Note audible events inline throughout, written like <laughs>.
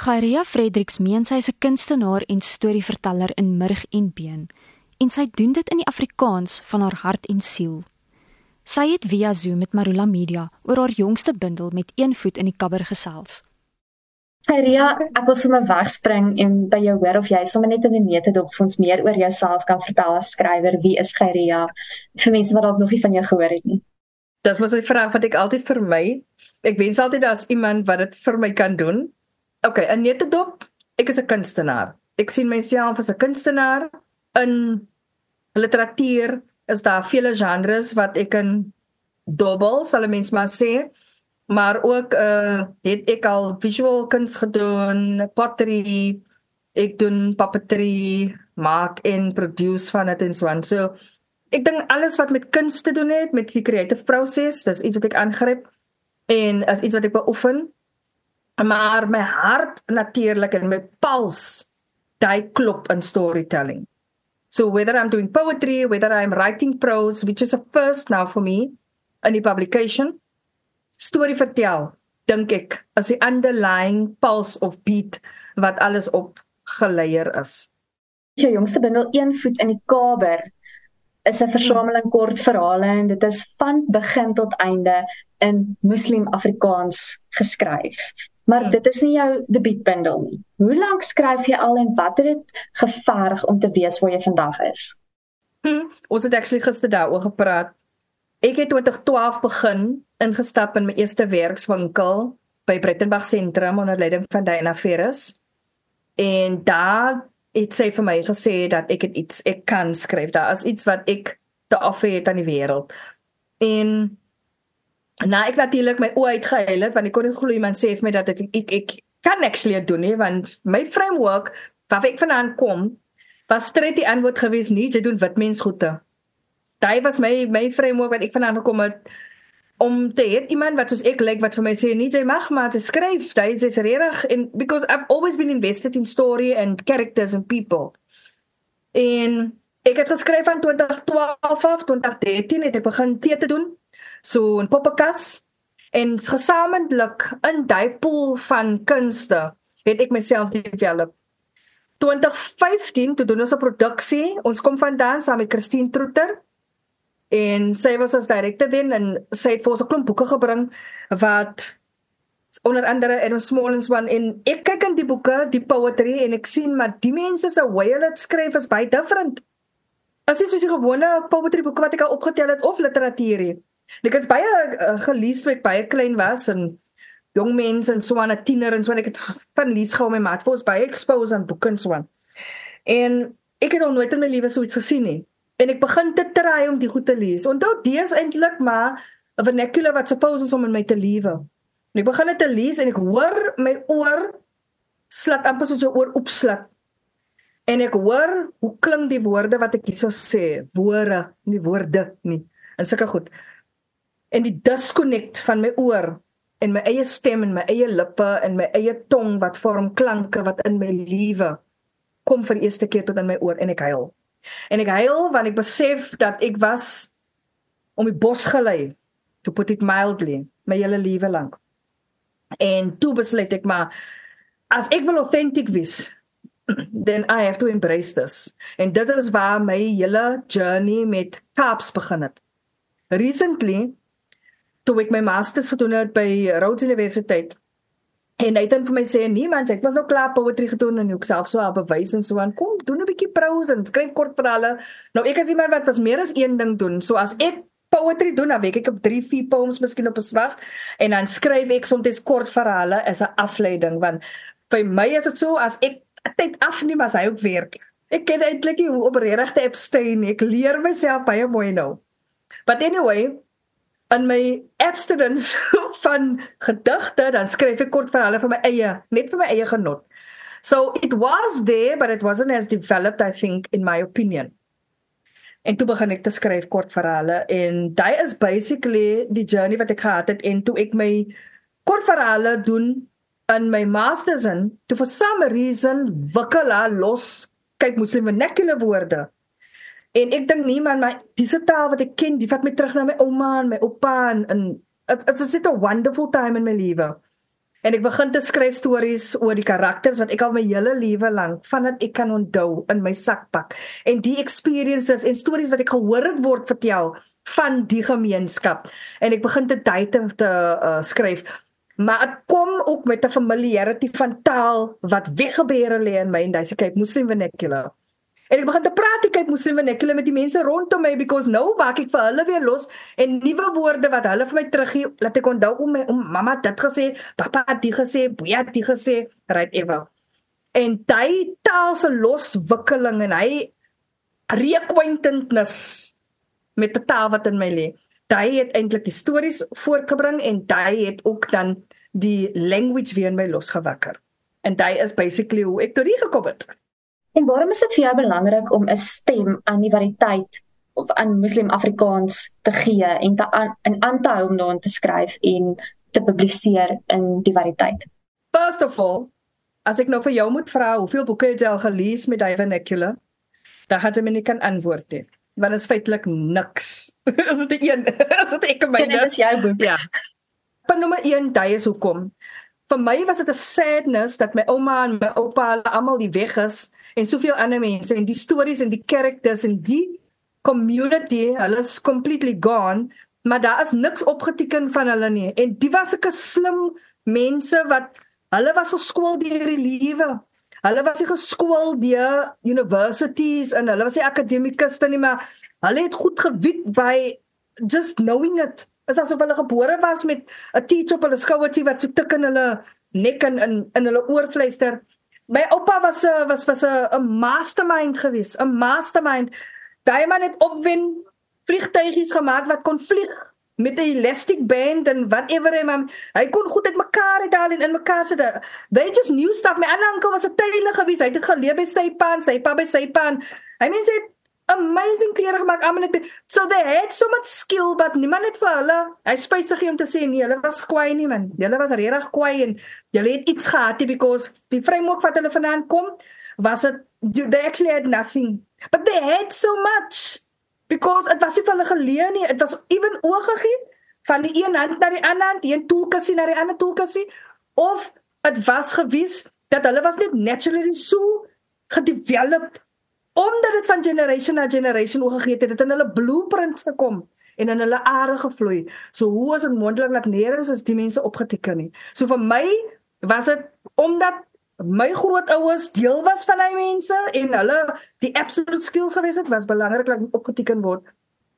Gairia Fredericks meen sy is 'n kunstenaar en storieverteller in murg en been en sy doen dit in die Afrikaans van haar hart en siel. Sy het via Zoom met Marula Media oor haar jongste bundel met een voet in die kabber gesels. Gairia, ek wil sommer wegspring en by jou hoor of jy sommer net in 'n neutedop vir ons meer oor jouself kan vertel as skrywer. Wie is Gairia? Vir mense wat dalk nog nie van jou gehoor het nie. Dis mos 'n vraag wat ek altyd vir my. Ek wens altyd daar's iemand wat dit vir my kan doen. OK, 'n neutedop. Ek is 'n kunstenaar. Ek sien myself as 'n kunstenaar in literatuur. Is daar vele genres wat ek in dobbel, sal 'n mens maar sê maar ook uh het ek al visual kuns gedoen, pottery, ek doen puppetry, maak en produce van dit en so aan. So ek dink alles wat met kuns te doen het, met die creative proses, dis iets wat ek aangryp en as iets wat ek beoefen. Maar my hart natuurlik en my puls daai klop in storytelling. So whether I'm doing poetry, whether I'm writing prose, which is a first now for me in die publication, storie vertel, dink ek, as die underlying pulse of beat wat alles op geleier is. Jou jongste bundel Een voet in die kaber is 'n versameling kort verhale en dit is van begin tot einde in Muslim Afrikaans geskryf. Maar dit is nie jou debuutbundel nie. Hoe lank skryf jy al en wat het dit geverg om te weet waar jy vandag is? Hm, ons het actually gister daaroor gepraat. Ek het 2012 begin ingestap in my eerste werkswinkel by Brettenberg Sentrum onder leiding van Diana Ferris. En daar het sy vir my gesê dat ek iets ek kan skryf. Daar is iets wat ek te offer het aan die wêreld. En nou ek natuurlik my oë uitgehuil het want ek kon nie glo iemand sê vir my dat ek ek, ek kan actually doen nie want my framework waar ek vandaan kom was straight die antwoord gewees nie jy doen wit mens goede. Daai was my my framework wat ek vandaan gekom het om te hê iemand wat soos ek lyk wat vir my sê nee jy mag maar te skryf dit is regtig en because I've always been invested in story and characters and people en ek het geskryf van 2012 af 2013 het ek begin te doen so 'n poppekas en gesamentlik in daai pool van kunste het ek myself develop. 2015 toe doen ons 'n produksie. Ons kom vandaan saam met Christine Troeter. En sy was as direkteur dan en sy het vir ons 'n klomp boeke gebring wat onder andere en 'n smallens one in ek kyk in die boeke die poetry en ek sien maar die mense se way hulle skryf is baie different. As jy soos die gewone poetry boeke wat ek al opgetel het of literatuur ek het baie uh, gelees toe ek baie klein was en jong mense en so 'n tiener en so en ek het van lees gehou my maat was baie exposed aan boeke en so aan en ek het nog nooit in my lewe so iets gesien nie en ek begin te try om die goed te lees. Onthou dis eintlik maar 'n vernacular wat suppose is om in my te lewe. En ek begin dit te lees en ek hoor my oor slat amper soos jou oor opslat. En ek hoor hoe klink die woorde wat ek hierso sê, woorde, nie woorde nie. En sulke goed. En die disconnect van my oor en my eie stem en my eie lippe en my eie tong wat vorm klanke wat in my lewe kom vir eerste keer tot in my oor en ek huil. En ek huil want ek besef dat ek was om die bos gelei to put it mildly my hele lewe lank. En toe besluit ek maar as ek wil authentic wees <clears throat> then I have to embrace this. En dit is waar my hele journey met Kaps begin het. Recently toe ek my masters gedoen het by Rhodes Universiteit En hy het dan vir my sê nee man, ek was nog klaar poetry gedoen en ek self so al bewys en so aan kom doen 'n bietjie prose en skryf kort verhale. Nou ek as iemand wat was meer as een ding doen. So as ek poetry doen, dan weet ek op 3, 4 poems miskien op 'n slag en dan skryf ek soms kort verhale as 'n afleiding want vir my is dit so as ek tyd afneem as hy ook werk. Ek ken eintlik nie hoe om regtig te abstain. Ek leer myself baie mooi nou. But anyway, in my abstinence <laughs> van gedigte dan skryf ek kort verhale vir my eie net vir my eie genot. So it was there but it wasn't as developed I think in my opinion. En toe begin ek te skryf kort verhale en daai is basically die journey wat ek gehad het en toe ek my kort verhale doen in my masters in to for some reason wikkela los kyk moslim vernacular woorde En ek dink nie man my dis taal wat ek ken, die vat my terug na my ouma en my oupa en it's it's a wonderful time in my lewe. En ek begin te skryf stories oor die karakters wat ek al my hele lewe lank vandat ek kan onthou in my sakpak. En die experiences en stories wat ek gehoor het word vertel van die gemeenskap. En ek begin te tyd te, uh, skryf. Maar dit kom ook met 'n familiarity van taal wat weggebeere lê in my en dis ek Muslim vernacular. En ek begin te praat ek moet sê wanneer ek met die mense rondom my because nou maak ek vir hulle weer los en nuwe woorde wat hulle vir my teruggee laat ek onthou om my om mamma dit gesê, pappa dit gesê, boetie dit gesê, right ever. En daai taal se loswikkeling en hy reacquaintedness met die taal wat in my lê. Daai het eintlik die stories voortgebring en daai het ook dan die language weer in my losgewakker. En daai is basically hoe ek tot hier gekom het. En waarom is dit vir jou belangrik om 'n stem aan die variëteit of aan Muslim Afrikaans te gee en te aan, in aan te hou om daarin te skryf en te publiseer in die variëteit? First of all, as ek nou vir jou moet vra hoeveel boeke het jy al gelees met die vernacular, dan gaan jy my nie kan antwoord nie. Want dit is feitelik niks. <laughs> is dit een? <laughs> is dit ek en my? Dit is jou boek. Ja. Punt nommer 1, daai is hoekom vir my was dit 'n sadness dat my ouma en my oupa almal die weg is en soveel ander mense. En die stories en die characters en die community hulle is completely gone maar daar is niks opgeteken van hulle nie. En die was 'n slim mense wat hulle was geskool deur die lewe. Hulle was nie geskool deur universities en hulle was nie akademikuste nie maar hulle het goed geweet by just knowing it. Is asof hulle gebore was met 'n teach op hulle skouertjie wat so tik in hulle nek en in in hulle oorfluister. My oupa was 'n was was 'n mastermind geweest, 'n mastermind. Daai man het opwin vliegtuigies gemaak wat kon vlieg met 'n elastic band en whatever hy man hy kon goed uit mekaar het al in, mekaar sit. They just knew stuff. My ander oom was 'n tuiler geweest. Hy het dit geleer by sy pa en sy pa by sy pa. I mean say amazing klere gemaak almal het so they had so much skill but niemand het vir hulle hy spysig om te sê nee hulle was kwaai nie man. Hulle was regtig kwaai en hulle het iets gehad because die framework wat hulle vanaand kom was it they actually had nothing. But they had so much because it was nie vir hulle geleer nie. It was even oorgegee van die een hand na die ander hand die een toolkassie na die ander toolkassie of dit was gewys dat hulle was net naturally so gedeveloped omdat dit van generation na generation oorgegee het, het dit in hulle blueprints gekom en in hulle are gevloei. So hoe is dit moontlik dat nêrens is die mense opgeteken nie? So vir my was dit omdat my grootouers deel was van hy mense en hulle die absolute skills gewees het, was belangrik dat opgeteken word.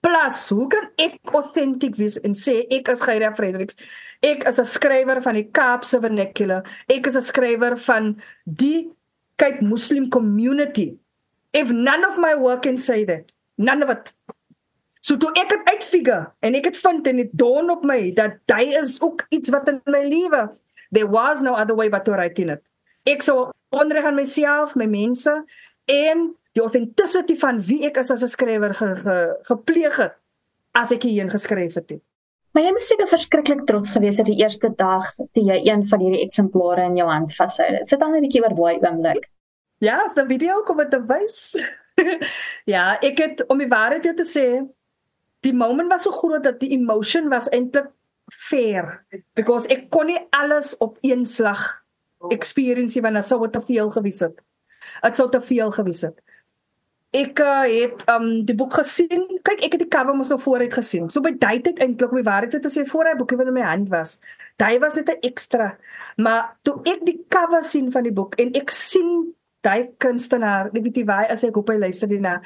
Plus, hoe kan ek authentic wees en sê ek is Geyra Fredericks? Ek is 'n skrywer van die Kaapse vernacular. Ek is 'n skrywer van die Cape Muslim community if none of my work can say that none of it so toe ek het uitfigure en ek het vind en dit dawn op my dat hy is ook iets wat in my lewe there was no other way but to write in it ek sou onreg aan myself my mense en die authenticity van wie ek is as 'n skrywer ge, ge, gepleeg het as ek hierheen geskryf het Maar jy moes seker verskriklik trots gewees het die eerste dag toe jy een van hierdie eksemplare in jou hand vashou. Vertel my 'n bietjie oor daai oomblik. Ja, as die video kom 'n wys. <laughs> ja, ek het om die waarheid te sê, die moment was so groot dat die emotion was eintlik fair because ek kon nie alles op een slag experience want dit sou te veel gewees het. Dit sou te veel gewees het. Ek uh, het um die boek gesien. Kyk, ek het die cover mos nou vooruit gesien. So by daai tyd eintlik om die waarheid te sê voor hy boekie in my hand was. Daai was net 'n ekstra. Maar toe ek die cover sien van die boek en ek sien daai kunstenaar, ek weet nie waar as ek op hy luister die na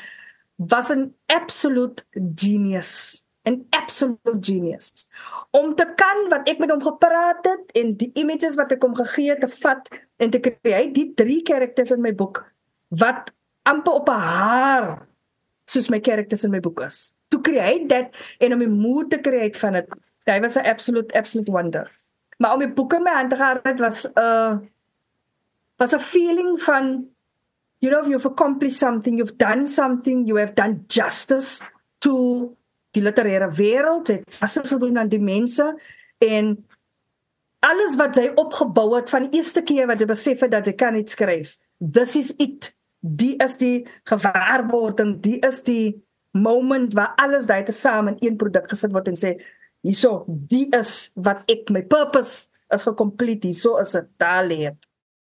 was 'n absolute genius, 'n absolute genius. Om te kan wat ek met hom gepraat het en die images wat ek hom gegee het te vat en te kry die drie karakters in my boek wat amper op 'n haar soos my karakters in my boek is. To create that en om die moed te kry van dit. Hy was 'n absolute absolute wonder. Maar om die boek in my hand te gehad was 'n uh, was 'n feeling van you know you've accomplished something you've done something you have done justice to die literêre wêreld het asof jy dan die mense en alles wat jy opgebou het van die eerste keer wat jy besef het dat jy kan iets skryf this is it die is die gewaarwording die is die moment waar alles daai te same in een produk gesit word en sê hierso die is wat ek my purpose is gekompleet. Hierso is dit daar lê.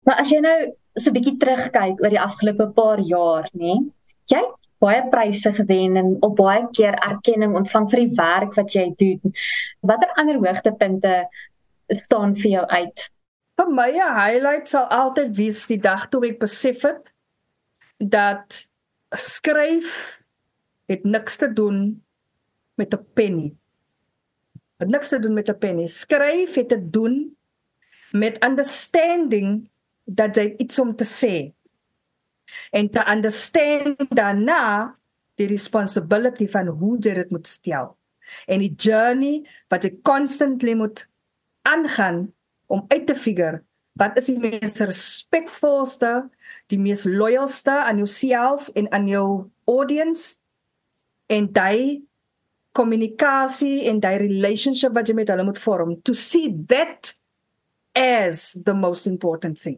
Maar as jy nou so 'n bietjie terugkyk oor die afgelope paar jaar, nê? Jy het baie pryse gewen en op baie keer erkenning ontvang vir die werk wat jy doen. Watter ander hoogtepunte staan vir jou uit? Vir my 'n highlight sal altyd wees die dag toe ek besef het dat skryf het niks te doen met 'n pen nie. Het niks te doen met 'n pen nie. Skryf het te doen met understanding dat jy iets om te sê. En te understand daarna die responsibility van hoe jy dit moet stel. En die journey wat jy constantly moet aangaan om uit te figure wat is die mees respekvolste, die mees loyalste aan jouself en aan jou audience en daai kommunikasie en daai relationship wat jy met hulle moet vorm to see that as the most important thing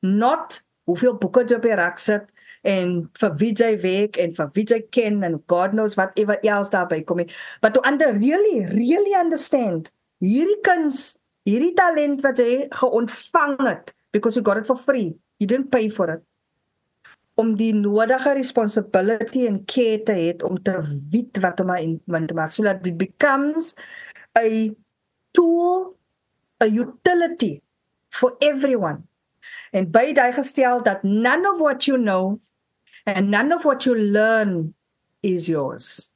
not hoeveel boeke jy op die rak sit en vir wie jy werk en vir wie jy ken en god knows what ever else daarby kom but to under really really understand hierdie kuns hierdie talent wat jy geontvang het because you got it for free you didn't pay for it om die nodige responsibility en care te hê om te weet wat om want te maak. So dat it becomes a tool a utility for everyone and by daai gestel dat none of what you know and none of what you learn is yours.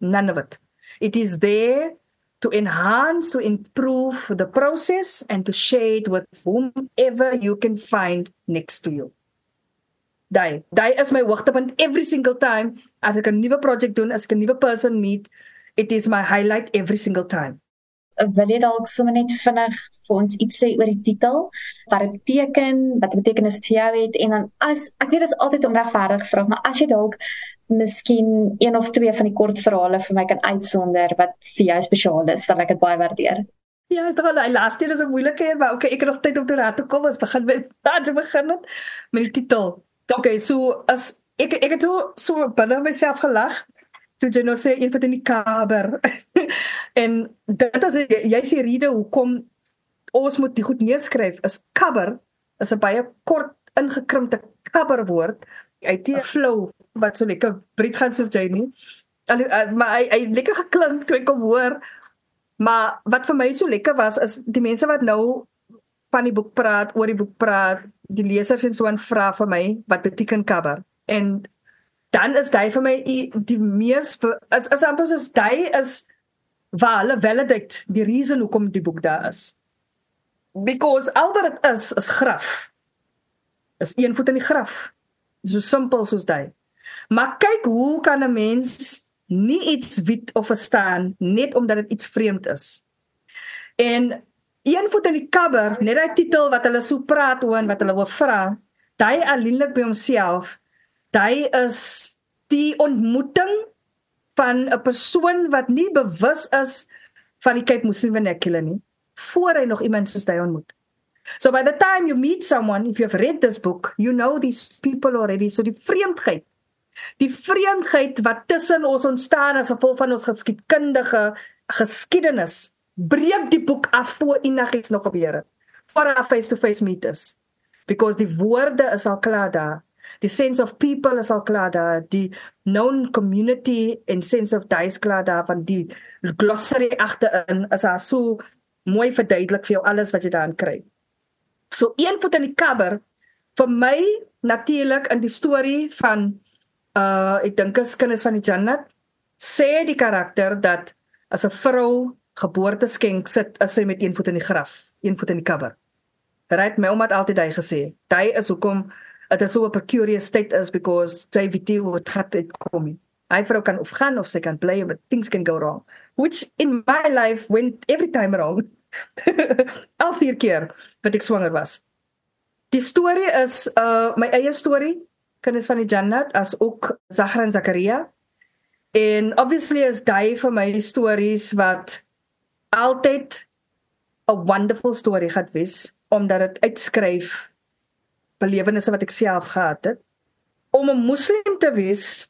None of it. It is there to enhance to improve the process and to share it with whomever you can find next to you. Daai daai is my hoogtepunt every single time. As ek 'n nuwe projek doen as ek 'n nuwe person meet it is my highlight every single time wil jy dalk sommer net vinnig vir ons iets sê oor die titel wat dit beteken wat betekenis vir jou het en dan as ek weet dit is altyd onregverdig vra maar as jy dalk miskien een of twee van die kort verhale vir my kan uitsonder wat vir jou spesiaal is dan ek dit baie waardeer Ja, dit gaan die laaste een is 'n moeilike een, maar okay, ek het nog tyd om te raad te kom. Ons begin met <laughs> wat jy begin het met die titel. Okay, so as ek ek het so so binne myself gelag toe jy nou sê een van die kaber. <laughs> en dit is jy sê rede hoekom ons moet dit goed neerskryf. Is kaber is 'n baie kort ingekrimpte kaber woord. Het 'n flow wat so lekker breek gaan soos jy nie. Al eh, maar hy hy lekker geklink toe ek hom hoor. Maar wat vir my so lekker was is die mense wat nou van die boek praat, oor die boek praat, die lesers en so aan vra vir my wat beteken cover. En dan is hy vir my die mees as as amper soos hy is waar hulle validate die rede hoekom die boek daar is. Because Albert is is graf. Is een voet in die graf. So simpel soos hy. Maar kyk hoe kan 'n mens nie iets weet of verstaan net omdat dit iets vreemd is. En een voet in die kabber, net daai titel wat hulle so praat oor en wat hulle wil vra, daai alleenlik by homself, daai is die ontmoeting van 'n persoon wat nie bewus is van die Cape Muslim vernacular nie, voor hy nog iemand soos hy ontmoet. So by the time you meet someone, if you've read this book, you know these people already. So die vreemdheid. Die vreemdheid wat tussen ons ontstaan as gevolg van ons geskiedkundige geskiedenis breek die boek af voor enigiets nog gebeur het. Voor 'n face-to-face meet is. Because die woorde is al klaar daar. Die sense of people is al klaar daar. Die known community en sense of dice klaar daar van die glossary agterin is daar so mooi verduidelik vir jou alles wat jy daarin kry. So een voet in die kabber vir my natuurlik in die storie van uh ek dink is kinders van die Jannat sê die karakter dat as 'n vrou geboorteskenk sit as sy met een voet in die graf, een voet in die kabber. Right my ouma het altyd hy gesê, "Daai is hoekom dit is so 'n peculiar state is because JVT wat het dit kom. Hy vrou kan of gaan of sy kan bly but things can go wrong, which in my life went every time wrong. <laughs> Al vier keer wat ek swanger was. Die storie is uh my eie storie, kinders van die Jannat as ook Zahra en Zakaria. En obviously is daai vir my stories wat altyd 'n wonderful storie gehad wees omdat dit uitskryf belewennisse wat ek self gehad het om 'n moslim te wees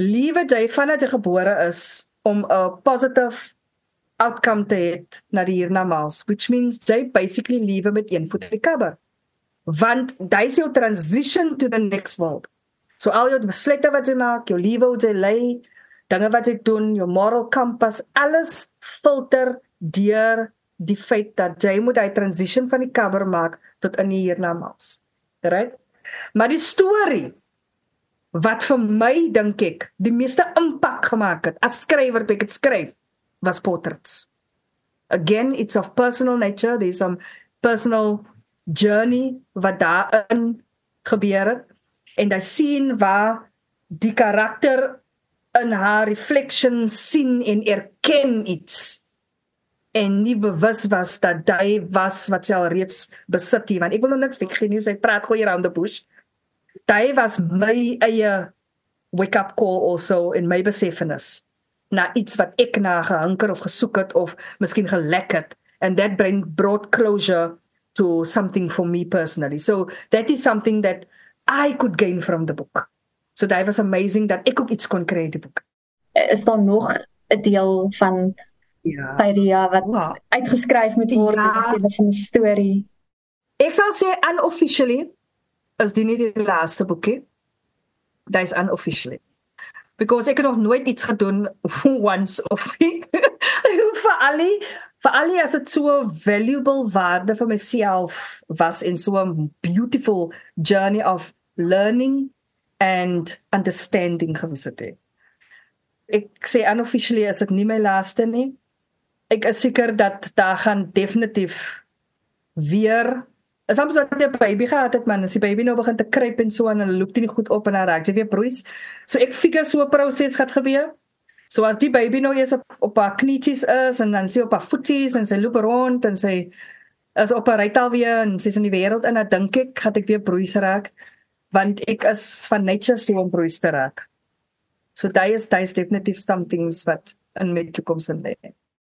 liewe jy vandat jy gebore is om 'n positive outcome te hê na die hiernamaals, which means jy basically lewe met een voet in die kubber. Want dis jou transition to the next world. So al jou besluite wat jy maak, jou lewe hoe jy lei, dinge wat jy doen, jou moral compass, alles filter deur die feit dat jy moet hy transition van die kubber maak tot in die hiernamaals. Right? Maar die storie wat vir my dink ek die meeste impak gemaak het as skrywer toe ek dit skryf was portraits. Again, it's of personal nature. There's some personal journey wat daarin gebeur het en daai sien waar die karakter in haar reflection sien en erken iets en nie bewus was dat hy was wat sy al reeds besit het want ek wil nog niks weggee nie sy praat gooi around the bush. Hy was my eie wake up call also in my besefenis na iets wat ek na gehanker of gesoek het of miskien gelek het. And that bring brought closure to something for me personally. So that is something that i could gain from the book. So that was amazing dat ek ook iets kon kry uit die boek. Is daar nog 'n deel van Ja. Idea wat wow. uitgeskryf moet word ja. in die storie. Ek sal sê unofficially is dit nie die laaste boekie. Dit is unofficially. Because ek het nog nooit iets gedoen <laughs> once of <laughs> vir ali vir ali as dit so valuable waarde vir myself was in so 'n beautiful journey of learning and understanding gewees het. Ek sê unofficially is dit nie my laaste nie ek is seker dat daar gaan definitief weer as ons so 'n baby gehad het man. As die baby nou begin te kruip en so en hulle loop dit nie goed op en dan raak weer broeis so ek figure so 'n proses gaan gebeur. So as die baby nou eers op op haar knietjies is en dan sy op haar voeties en sy loop rond en sy is op 'n rytal weer en sy's in die wêreld en dan dink ek gaan ek weer broeis raak want ek is van nature so om broeis te raak. So daai is daai is definitief some things wat in my toekoms in lê